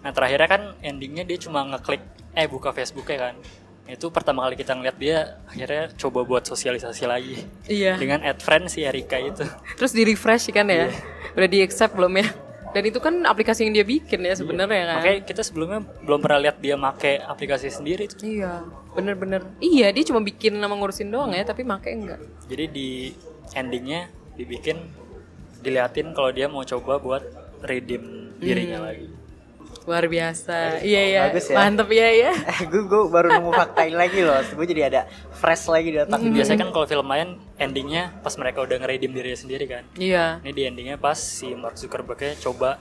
Nah terakhirnya kan endingnya dia cuma ngeklik eh buka Facebook-nya kan. Itu pertama kali kita ngeliat dia akhirnya coba buat sosialisasi lagi. iya. Dengan add friend si Erika itu. terus di refresh kan ya? Udah di accept belum ya? Dan itu kan aplikasi yang dia bikin ya sebenarnya kan? Makanya kita sebelumnya belum pernah lihat dia make aplikasi sendiri tuh. iya bener-bener. Iya dia cuma bikin nama ngurusin doang ya tapi make enggak. Jadi di endingnya dibikin diliatin kalau dia mau coba buat redeem dirinya lagi. Luar biasa iya iya Bagus ya. mantep iya iya Eh, gue gue baru nemu fakta ini lagi loh. Gue jadi ada fresh lagi di otak. Biasanya kan kalau film lain endingnya pas mereka udah ngeredeem dirinya sendiri kan. iya Ini di endingnya pas si Mark Zuckerberg-nya coba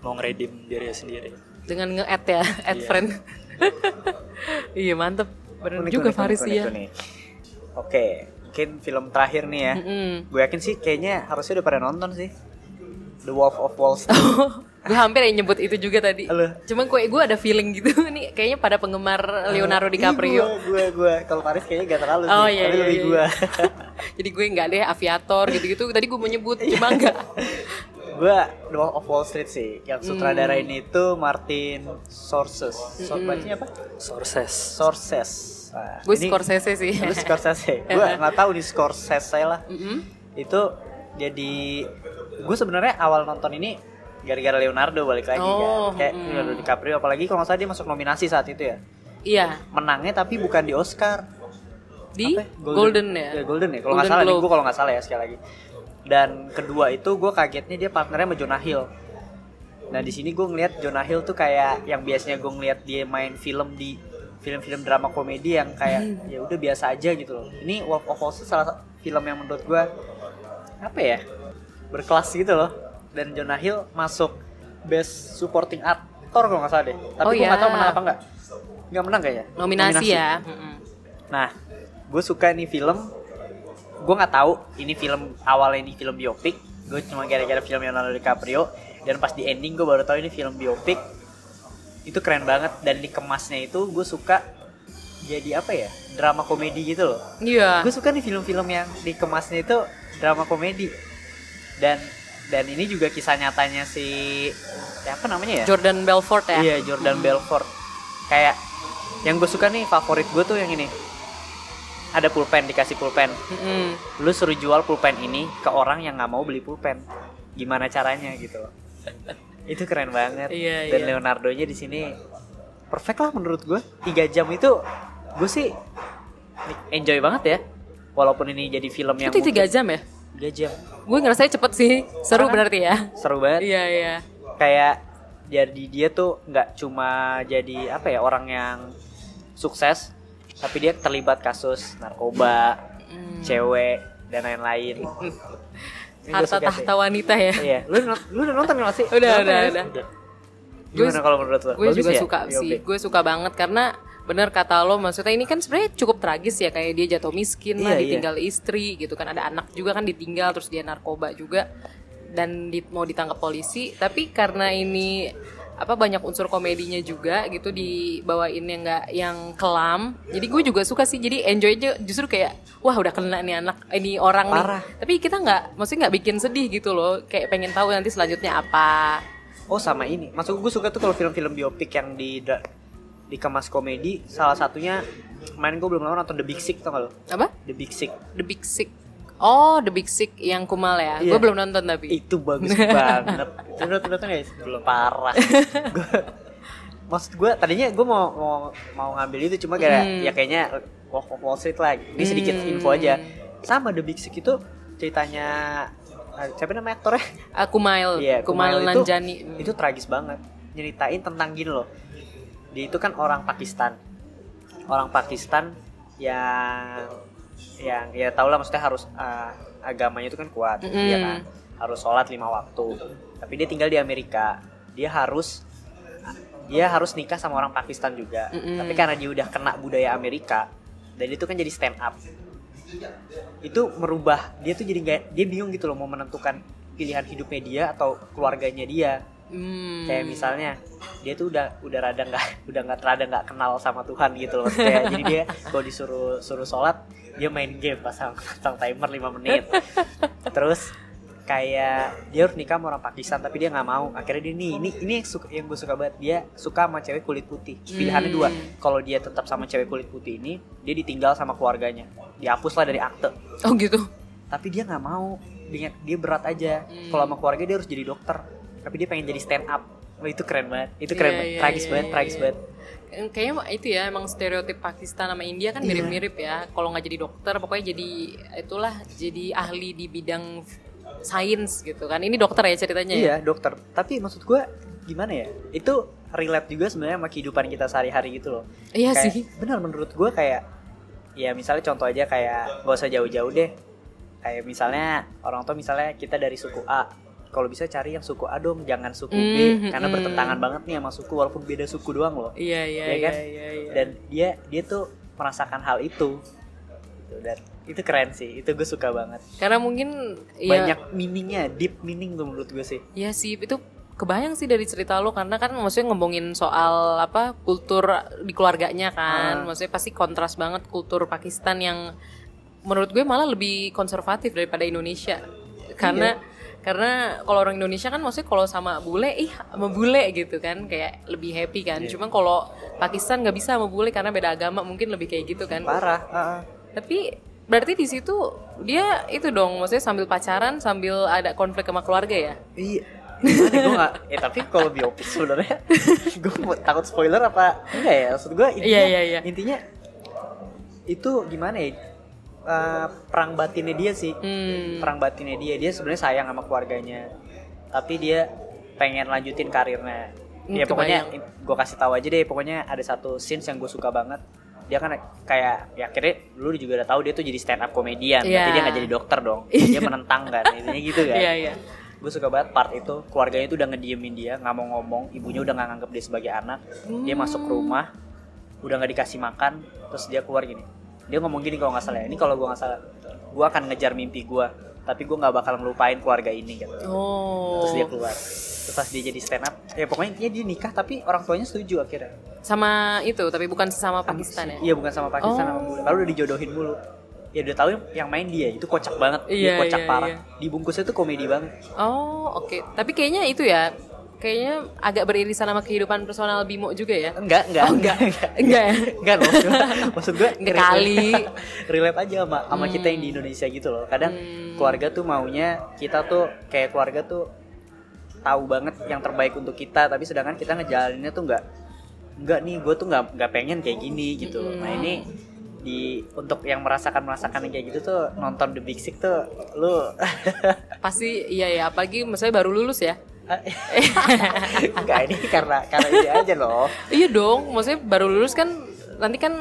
mau ngeredeem dirinya sendiri. dengan nge-add ya add friend iya mantep bener Unik, juga unik, Faris unik, ya unik. Oke, mungkin film terakhir nih ya. Mm-mm. Gue yakin sih kayaknya harusnya udah pada nonton sih. The Wolf of Wall Street. Gue hampir yang nyebut itu juga tadi. Halo. Cuma gue gue ada feeling gitu nih kayaknya pada penggemar Leonardo DiCaprio. Gue gue gue kalau Paris kayaknya gak terlalu Oh, sih, iya, tapi iya, lebih iya. gue. Jadi gue nggak deh aviator gitu-gitu. Tadi gue mau nyebut cuma enggak. gue The Wolf of Wall Street sih. Yang sutradarain itu Martin Scorsese. So, bacanya apa? Sources. Scorsese. Nah, Gue ini- Scorsese sih. Lu Scorsese. gue nggak tahu di Scorsese lah. Mm-mm. Itu jadi gue sebenarnya awal nonton ini gara-gara Leonardo balik lagi Oh, kan. Kayak mm. Leonardo DiCaprio apalagi kalau nggak salah dia masuk nominasi saat itu ya. Iya, Menangnya tapi bukan di Oscar. di Apa Golden, ya. Ya, Golden ya. Kalau nggak Golden salah gue kalau nggak salah ya sekali lagi. Dan kedua itu gue kagetnya dia partnernya sama Jonah Hill. Nah di sini gue ngeliat Jonah Hill tuh kayak yang biasanya gue ngeliat dia main film di film-film drama komedi yang kayak ya udah biasa aja gitu loh. Ini Wolf of Wall Street salah satu film yang menurut gue apa ya berkelas gitu loh. Dan Jonah Hill masuk best supporting actor kalau nggak salah deh. Tapi Oh, gue nggak ya. tahu menang apa nggak. Nggak menang kayaknya. Nominasi, ya. Mm-mm. Nah, gue suka nih film. Gue nggak tahu ini film awalnya ini film biopik. Gue cuma gara-gara film Leonardo DiCaprio dan pas di ending gue baru tahu ini film biopik. Itu keren banget dan dikemasnya itu gue suka jadi apa ya drama komedi gitu loh. Iya. Gue suka nih film-film yang dikemasnya itu drama komedi dan dan ini juga kisah nyatanya si siapa namanya ya? Jordan Belfort ya. Iya Jordan Belfort. Kayak yang gue suka nih favorit gue tuh yang ini. Ada pulpen dikasih pulpen. Mm-mm. Lu suruh jual pulpen ini ke orang yang nggak mau beli pulpen. Gimana caranya gitu loh. itu keren banget. Iya, Dan iya. Leonardo-nya di sini perfect lah menurut gue. Tiga jam itu gue sih enjoy banget ya. Walaupun ini jadi film yang Itu tiga jam ya? Tiga jam. Gue ngerasa cepet sih. Seru Karena- berarti ya. Seru banget. Iya iya. kayak jadi dia tuh nggak cuma jadi apa ya orang yang sukses tapi dia terlibat kasus narkoba Hmm. cewek dan lain-lain Harta tahta wanita ya. iya lu lu udah nonton nggak sih Udah, udah, ya? udah. gimana Gue- kalau menurut lu Gue juga ya? suka Iya, sih. oke. Gue suka banget karena bener kata lo maksudnya ini kan sebenarnya cukup tragis ya kayak dia jatuh miskin lah Iya, iya. ditinggal istri gitu kan. Ada anak juga kan ditinggal terus dia narkoba juga. Dan di- mau ditangkap polisi tapi karena ini apa banyak unsur komedinya juga gitu dibawain yang nggak yang kelam jadi gue juga suka sih. Jadi enjoy aja justru kayak wah udah kena nih anak ini orang Parah. nih tapi kita nggak maksudnya nggak bikin sedih gitu loh kayak pengen tahu nanti selanjutnya apa. Oh sama ini. Maksud gue suka tuh kalau film-film biopik yang di dikemas komedi salah satunya kemarin gue belum lama nonton The Big Sick tau gak lo apa The Big Sick The Big Sick. Oh, The Big Sick yang Kumal ya. Iya. Gue belum nonton tapi. itu bagus banget itu udah nonton guys belum parah Gua- maksud gue tadinya gue mau mau mau ngambil itu cuma gara Hmm. ya kayaknya of Wall Street lah ini sedikit Hmm. info aja sama The Big Sick itu ceritanya ah, siapa namanya aktornya Ah, Kumail. Iya, Kumail Kumail itu- Nanjani. itu tragis banget nyeritain tentang gini loh dia itu kan orang Pakistan. Orang Pakistan yang yang ya tau lah maksudnya harus ah, agamanya itu kan kuat Mm-mm. ya kan? Harus sholat lima waktu. Tapi dia tinggal di Amerika. Dia harus dia harus nikah sama orang Pakistan juga. Mm-mm. tapi karena dia udah kena budaya Amerika dan itu kan jadi stand up. Itu merubah dia tuh jadi nggak dia bingung gitu loh mau menentukan pilihan hidupnya dia atau keluarganya dia Hmm. kayak misalnya dia tuh udah udah rada nggak udah nggak rada nggak kenal sama Tuhan gitu loh. Kayak jadi dia kalau disuruh suruh sholat dia main game pasang pasang timer 5 menit. Terus kayak dia harus nikah sama orang Pakistan tapi dia nggak mau. Akhirnya dia nih ini ini yang, suka, yang gue suka banget. Dia suka sama cewek kulit putih. Pilihannya dua. Kalau dia tetap sama cewek kulit putih ini dia ditinggal sama keluarganya. Dihapus lah dari akte. Oh gitu. tapi dia nggak mau. Dia dia berat aja. Kalau sama keluarga dia harus jadi dokter tapi dia pengen jadi stand up Wah, itu keren banget itu keren Iya, banget iya, tragis iya, banget iya, tragis iya. banget Kayaknya itu ya emang stereotip Pakistan sama India kan Iya. mirip-mirip ya. Kalau nggak jadi dokter, pokoknya jadi itulah jadi ahli di bidang sains gitu kan. Ini dokter ya ceritanya. ya? iya dokter tapi maksud gue gimana ya itu relate juga sebenarnya sama kehidupan kita sehari-hari gitu loh Iya Kayak, sih. benar menurut gue kayak ya misalnya contoh aja kayak gak usah jauh-jauh deh kayak misalnya orang tua misalnya kita dari suku A kalau bisa cari yang suku A dong jangan suku B Mhm, karena mhm. bertentangan banget nih sama suku walaupun beda suku doang loh Iya iya ya iya kan? iya. iya. dan dia dia tuh merasakan hal itu gitu dan itu keren sih itu gue suka banget Karena mungkin ya banyak meaningnya deep meaning tuh menurut gue sih ya sih itu kebayang sih dari cerita lo karena kan maksudnya ngomongin soal apa kultur di keluarganya kan. Ah. Maksudnya pasti kontras banget kultur Pakistan yang menurut gue malah lebih konservatif daripada Indonesia. Karena karena kalau orang Indonesia kan maksudnya kalau sama bule ih sama bule gitu kan kayak lebih happy kan. Cuman kalau Pakistan nggak bisa sama bule karena beda agama mungkin lebih kayak gitu kan. parah Heeh. Tapi berarti di situ dia itu dong maksudnya sambil pacaran sambil ada konflik sama keluarga ya. iya Gimana gue gak ya tapi kalau biopik sebenarnya gue takut spoiler apa enggak ya maksud gue intinya Iya, iya, iya. intinya itu gimana ya Eh, perang batinnya dia sih. Hmm. perang batinnya dia. Dia sebenarnya sayang sama keluarganya. Tapi dia pengen lanjutin karirnya. Hmm, ya pokoknya gue kasih tahu aja deh pokoknya ada satu scenes yang gue suka banget. Dia kan kayak ya akhirnya lu juga udah tahu dia tuh jadi stand up komedian Iya. berarti dia nggak jadi dokter dong. Dia menentang kan intinya gitu kan. Iya iya. gue suka banget part itu. Keluarganya itu udah ngediemin dia nggak mau ngomong. Ibunya udah nggak nganggep dia sebagai anak. Dia masuk ke rumah udah nggak dikasih makan. Terus dia keluar gini dia ngomong gini kalau nggak salah ya, ini kalau gue nggak salah gue akan ngejar mimpi gue tapi gue nggak bakal ngelupain keluarga ini gitu Oh. terus dia keluar terus pas dia jadi stand up ya pokoknya intinya dia nikah tapi orang tuanya setuju akhirnya Sama itu tapi bukan sesama Pakistan ya. iya bukan sama Pakistan Oh. sama bule lalu udah dijodohin mulu ya udah tahu yang main dia itu kocak banget Iya, dia kocak iya, parah iya. dibungkusnya tuh komedi banget Oh, oke. Tapi kayaknya itu ya. Kayaknya agak beririsan sama kehidupan personal Bimo juga ya. enggak enggak Oh, enggak. enggak Enggak ya? Enggak loh, cuma maksud gue Enggak kali. relate aja sama sama kita yang di Indonesia gitu loh. Kadang Hmm. keluarga tuh maunya kita tuh kayak keluarga tuh tahu banget yang terbaik untuk kita, tapi sedangkan kita ngejalaninnya tuh enggak enggak nih, gue tuh nggak nggak pengen kayak gini gitu. Hmm. Nah ini di untuk yang merasakan merasakan yang kayak gitu tuh nonton The Big Sick tuh lu Pasti iya ya, apalagi misalnya baru lulus ya. enggak ini karena karena ini aja loh. Iya dong, maksudnya baru lulus kan nanti kan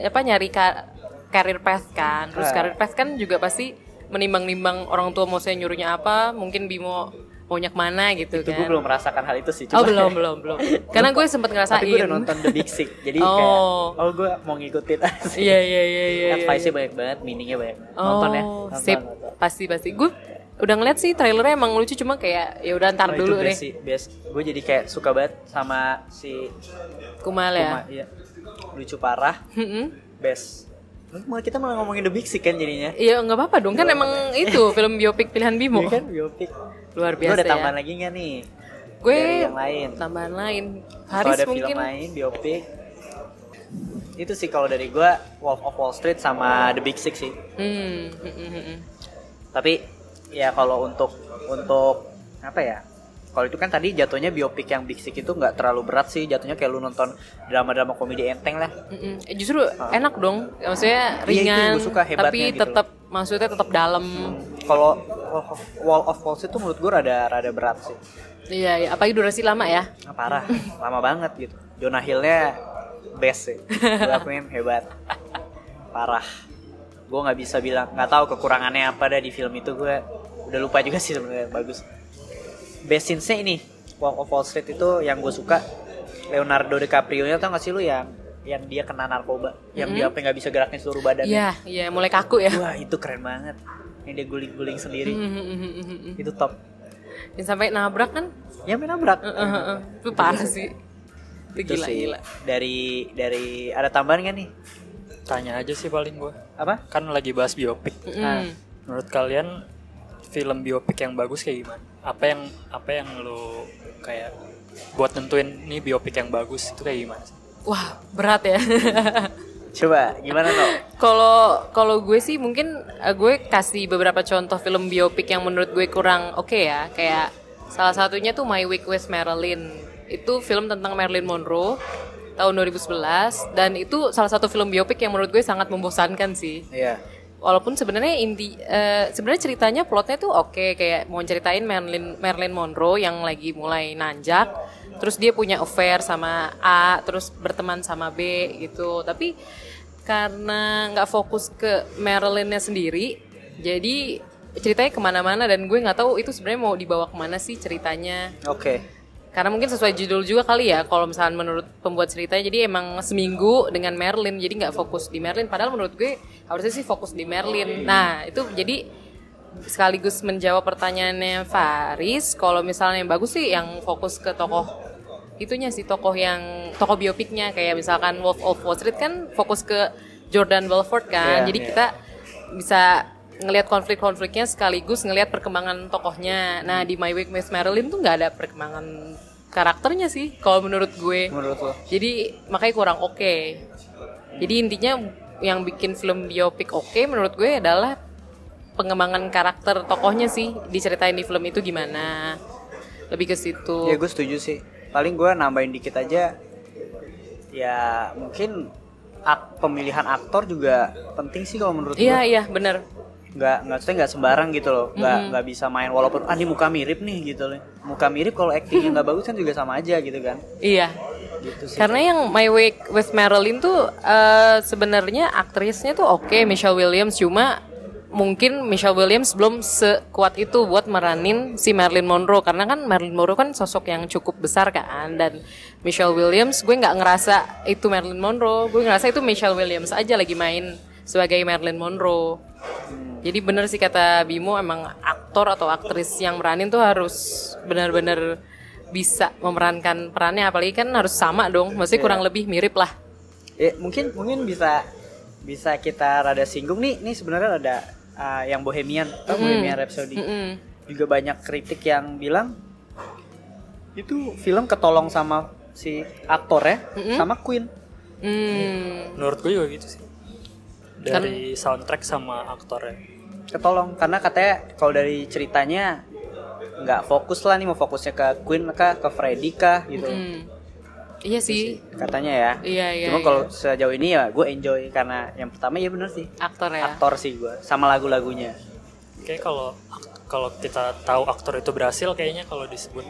apa nyari ka karir path kan. Terus karir path kan juga pasti menimbang-nimbang orang tua mau saya nyuruhnya apa, mungkin Bimo maunya ke mana gitu Itu kan. gue belum merasakan hal itu sih. Oh cuma- belum belum belum. Karena gue sempat ngerasain. Tapi gue udah nonton The Big Sick, jadi Oh. kayak oh gue mau ngikutin aja. Iya iya iya iya. iya, Advice-nya iya. banyak banget, meaningnya banyak. banget. Oh, Nonton ya. Nonton, sip. nonton. Pasti pasti. Gue udah ngeliat sih trailernya emang lucu cuma kayak ya udah ntar Oh, itu dulu deh. sih, best. Gue jadi kayak suka banget sama si Kumal Kuma, ya. iya. Lucu parah, Mm-mm. best. Malah kita malah ngomongin The Big Sick kan jadinya. Iya nggak apa-apa dong kan emang itu film biopik pilihan Bimo. Iya kan biopik. Luar Lu biasa ada ya. tambahan lagi gak nih? Gue Dari yang lain. tambahan lain. Haris ada mungkin. film lain biopik. Itu sih kalau dari gue Wolf of Wall Street sama The Big Sick sih. Hmm, hmm, hmm, hmm. Tapi ya kalau untuk untuk apa ya? Kalau itu kan tadi jatuhnya biopik yang Big Sick itu nggak terlalu berat sih, jatuhnya kayak lu nonton drama-drama komedi enteng lah. Eh, Justru enak dong, maksudnya. Iya, ringan, gue suka tapi gitu tetap maksudnya tetap dalam. Kalau Wall of Wall Street itu menurut gue rada rada berat sih. Iya, iya. apalagi durasi lama ya. Ah, parah, lama banget gitu. Jonah Hill-nya best sih. Gue akuin hebat. Parah. Gue nggak bisa bilang, nggak tahu kekurangannya apa dah di film itu gue udah lupa juga sih sebenarnya bagus. Best scenes-nya ini Wall of Wall Street itu yang gue suka Leonardo DiCaprio-nya tau gak sih lu yang yang dia kena narkoba, yang dia sampai nggak bisa gerakin seluruh badannya. Iya, iya, mulai kaku ya. Wah itu keren banget. Yang dia guling-guling sendiri, Hmm, hmm, hmm, hmm, hmm. itu top. Dan sampai nabrak kan? Ya main nabrak. Eh. Itu parah sih. Itu Itu gila, sih. gila. Dari dari ada tambahan gak nih? Tanya aja sih paling gue. Apa? Kan lagi bahas biopik. Mm. Menurut kalian film biopik yang bagus kayak gimana? Apa yang apa yang lo kayak buat nentuin nih biopik yang bagus itu kayak gimana? sih? Wah, berat ya. Coba gimana no? Kalau kalau gue sih mungkin eh, gue kasih beberapa contoh film biopik yang menurut gue kurang oke ya. Kayak salah satunya tuh My Week with Marilyn. Itu film tentang Marilyn Monroe tahun 2011 dan itu salah satu film biopik yang menurut gue sangat membosankan sih. Iya. Walaupun sebenarnya inti eh, sebenarnya ceritanya plotnya tuh oke kayak mau ceritain Marilyn Marilyn Monroe yang lagi mulai nanjak terus dia punya affair sama A terus berteman sama B gitu tapi karena nggak fokus ke Marilynnya sendiri jadi ceritanya ke mana-mana dan gue nggak tahu itu sebenarnya mau dibawa ke mana sih ceritanya Oke. Karena mungkin sesuai judul juga kali ya kalau misalnya menurut pembuat ceritanya jadi emang seminggu dengan Merlin jadi nggak fokus di Merlin padahal menurut gue harusnya sih fokus di Merlin. Nah itu jadi sekaligus menjawab pertanyaannya Faris kalau misalnya yang bagus sih yang fokus ke tokoh itunya sih tokoh yang tokoh biopiknya kayak misalkan Wolf of Wall Street kan fokus ke Jordan Belfort kan. Iya, jadi iya. kita bisa ngelihat konflik-konfliknya sekaligus ngelihat perkembangan tokohnya. Nah di My Week with Marilyn tuh nggak ada perkembangan karakternya sih kalau menurut gue Menurut lo? jadi makanya kurang oke jadi intinya yang bikin film biopik oke menurut gue adalah pengembangan karakter tokohnya sih diceritain di film itu gimana lebih ke situ Ya gue setuju sih. Paling gue nambahin dikit aja. Ya mungkin ak pemilihan aktor juga penting sih kalau menurut iya gue. iya bener Nggak nggak nggak sembarang gitu loh. Nggak nggak bisa main walaupun ah ini muka mirip nih gitu loh. Muka mirip kalau actingnya nggak bagus kan juga sama aja gitu kan. iya. Gitu sih. Karena yang My Way with Marilyn tuh eh, sebenarnya aktrisnya tuh oke Michelle Williams. Cuma mungkin Michelle Williams belum sekuat itu buat meranin si Marilyn Monroe. Karena kan Marilyn Monroe kan sosok yang cukup besar kan. Dan Michelle Williams gue nggak ngerasa itu Marilyn Monroe. Gue ngerasa itu Michelle Williams aja lagi main sebagai Marilyn Monroe. Jadi bener sih kata Bimo emang aktor atau aktris yang meranin tuh harus benar-benar bisa memerankan perannya apalagi kan harus sama dong maksudnya kurang lebih mirip lah Ya, mungkin mungkin bisa bisa kita rada singgung nih. Nih sebenarnya ada ah, yang Bohemian, tau Bohemian Rhapsody. Mm-mm. Juga banyak kritik yang bilang itu film ketolong sama si aktor ya, sama Queen. Hmm, Menurut gue juga gitu sih. Dari soundtrack sama aktornya. Ketolong karena katanya kalau dari ceritanya nggak fokus lah nih mau fokusnya ke Queen kah, ke Freddie kah gitu. hmm. iya sih Katanya ya. iya iya Cuma iya. kalau sejauh ini ya gue enjoy karena yang pertama ya bener sih. aktor ya Aktor sih gue sama lagu-lagunya. Kayak kalau kalau kita tahu aktor itu berhasil kayaknya kalau disebut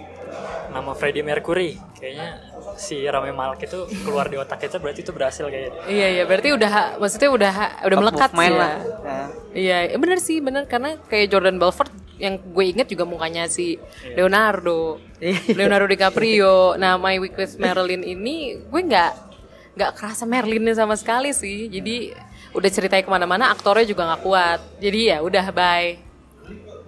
nama Freddie Mercury kayaknya si Rami Malek itu keluar di otak kita berarti itu berhasil kayaknya. iya iya berarti udah maksudnya udah udah melekat sih ya lah. Nah, Iya, eh, bener sih, bener karena kayak Jordan Belfort yang gue inget juga mukanya si Iya. Leonardo, Leonardo DiCaprio. Nah, My Week with Marilyn ini gue nggak nggak kerasa Marilynnya sama sekali sih. Jadi udah ceritanya ke mana-mana, aktornya juga nggak kuat. Jadi ya udah bye.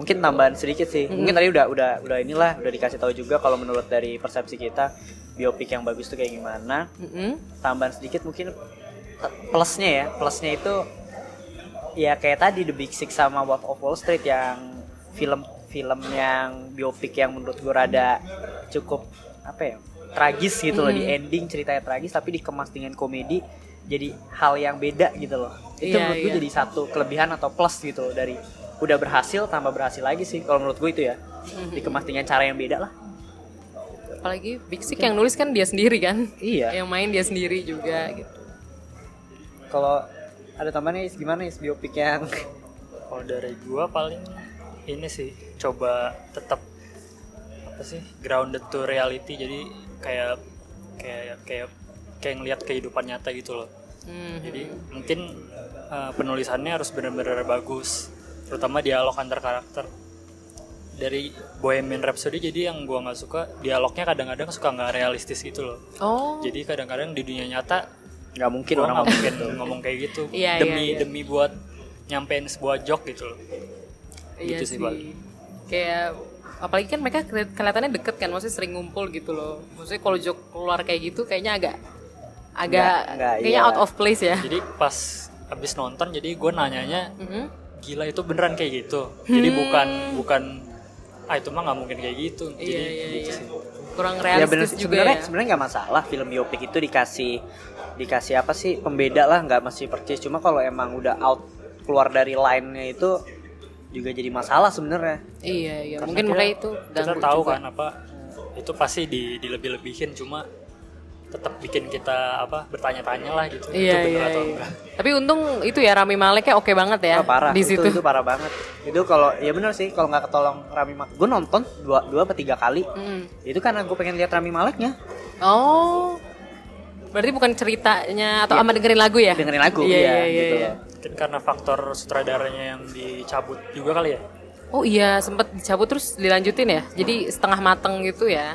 Mungkin tambahan sedikit sih. Mungkin tadi udah udah udah inilah udah dikasih tahu juga kalau menurut dari persepsi kita biopik yang bagus tuh kayak gimana. Mm-mm. Tambahan sedikit mungkin plusnya ya. Plusnya itu ya kayak tadi The Big Sick sama Wolf of Wall Street yang film film yang biopik yang menurut gue rada cukup apa ya tragis gitu loh di ending ceritanya tragis tapi dikemas dengan komedi jadi hal yang beda gitu loh itu Iya, menurut gue iya. jadi satu kelebihan atau plus gitu loh dari udah berhasil tambah berhasil lagi sih kalau menurut gue itu ya dikemas dengan cara yang beda lah Apalagi Big Sick yang nulis kan dia sendiri kan. iya Yang main dia sendiri juga gitu. kalau ada tambahannya Is, gimana is biopik yang Kalau dari gua paling ini sih coba tetap apa sih grounded to reality jadi kayak kayak kayak kayak ngelihat kehidupan nyata gitu loh. Hmm. Jadi mungkin uh, penulisannya harus benar-benar bagus, terutama dialog antar karakter. Dari Bohemian Rhapsody jadi yang gua nggak suka dialognya kadang-kadang suka nggak realistis gitu loh. Oh, Jadi kadang-kadang di dunia nyata nggak mungkin gua orang ngomong mungkin gitu ngomong kayak gitu Iya, demi iya, iya. demi buat nyampein sebuah joke gitu loh. Iya Gitu sih. sih. Kayak apalagi kan mereka keli- kelihatannya deket kan, maksudnya sering ngumpul gitu loh. Maksudnya kalau jok keluar kayak gitu kayaknya agak agak Nggak- nggak, kayaknya iya. out of place ya. Jadi pas abis nonton jadi gue nanyanya Mhm. Gila itu beneran kayak gitu. Jadi bukan bukan ah itu mah nggak mungkin kayak gitu. Iya Jadi iya gitu iya. sih. Kurang ya bener realistis sih. juga sebenarnya ya. sebenarnya nggak masalah film biopik itu dikasih dikasih apa sih pembeda lah nggak mesti percis cuma kalau emang udah out keluar dari line-nya itu juga jadi masalah sebenarnya Iya iya. Karena Mungkin kita- makanya itu kita tahu juga. kan apa itu pasti di dilebih-lebihin cuma tetap bikin kita apa bertanya-tanya lah gitu. Iya itu bener iya. atau iya. enggak. Tapi untung itu ya Rami Maleknya oke banget ya Ah, parah di itu, situ. itu parah banget itu kalau ya bener sih kalau nggak ketolong Rami Malek gue nonton dua dua atau tiga kali Mm. itu karena gue pengen lihat Rami Maleknya Oh. Berarti bukan ceritanya atau Iya. ama dengerin lagu ya? dengerin lagu Iya ya, iya iya. gitu iya. Mungkin karena faktor sutradaranya yang dicabut juga kali ya. Oh iya, sempet dicabut terus dilanjutin ya. Jadi setengah mateng gitu ya.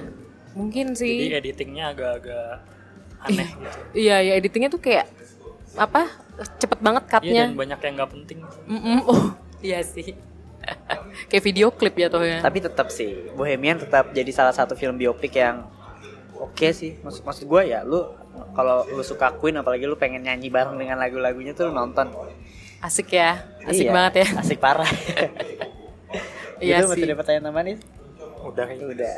Mungkin Jadi sih. editingnya agak-agak aneh gitu. Iya, ya editingnya tuh kayak apa? Cepet banget Iya cutnya. dan banyak yang nggak penting. Mm-mm. Oh, iya sih. kayak video klip ya tuh ya. Tapi tetap sih, Bohemian tetap jadi salah satu film biopik yang oke sih. Maksud maksud gue ya, lu kalau lu suka Queen apalagi lu pengen nyanyi bareng dengan lagu-lagunya tuh lu nonton. Asik ya. Asik Iya, banget ya. Asik parah. Iya gitu, masih sih. ada pertanyaan tambahan nih? Udah kayaknya. Udah.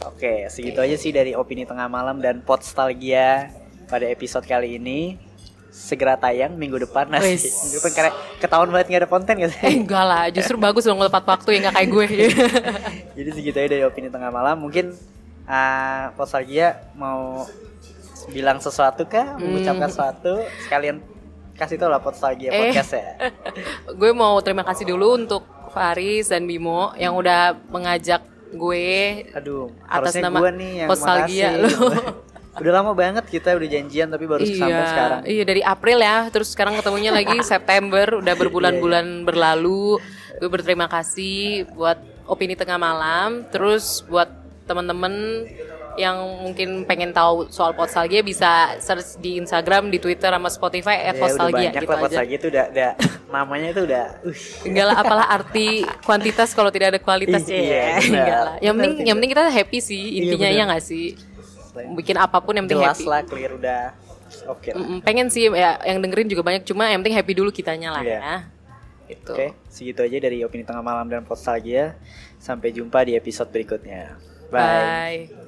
Oke, segitu aja sih dari opini tengah malam dan podstalgia pada episode kali ini. Segera tayang minggu depan nasi. Wis. Minggu depan karena ketahuan banget nggak ada konten gitu. Eh enggak lah, justru bagus dong tepat waktu ya nggak kayak gue. Jadi segitu aja dari opini tengah malam. Mungkin uh, podstalgia mau bilang sesuatu kah? Mengucapkan sesuatu sekalian kasih tau lah podstalgia Eh. podcast ya. gue mau terima kasih dulu untuk Faris dan Bimo yang udah mengajak gue Aduh, Atas harusnya nama gua nih yang Postalgia makasih. lu. Udah lama banget kita udah janjian tapi baru sampai sekarang. Iya dari April ya, terus sekarang ketemunya lagi September, udah berbulan-bulan Iya, berlalu. Gue berterima kasih buat opini tengah malam, terus buat teman-teman yang mungkin pengen tahu soal Postalgia bisa search di Instagram, di Twitter, sama Spotify Ya, at Postalgia banyak gitu lah aja. Postalgia itu udah, udah namanya itu udah uh, Enggak lah, apalah arti kuantitas kalau tidak ada kualitas Iya, ya. benar. Enggak lah. Yang penting, yang penting kita happy sih intinya benar. ya nggak sih. Bikin apa pun yang penting jelas happy. lah clear udah oke lah. Mm-mm, pengen sih ya yang dengerin juga banyak cuma yang penting happy dulu kitanya lah Iya. ya. Gitu. Oke, segitu aja dari opini tengah malam dan Postalgia. Sampai jumpa di episode berikutnya. Bye. Bye.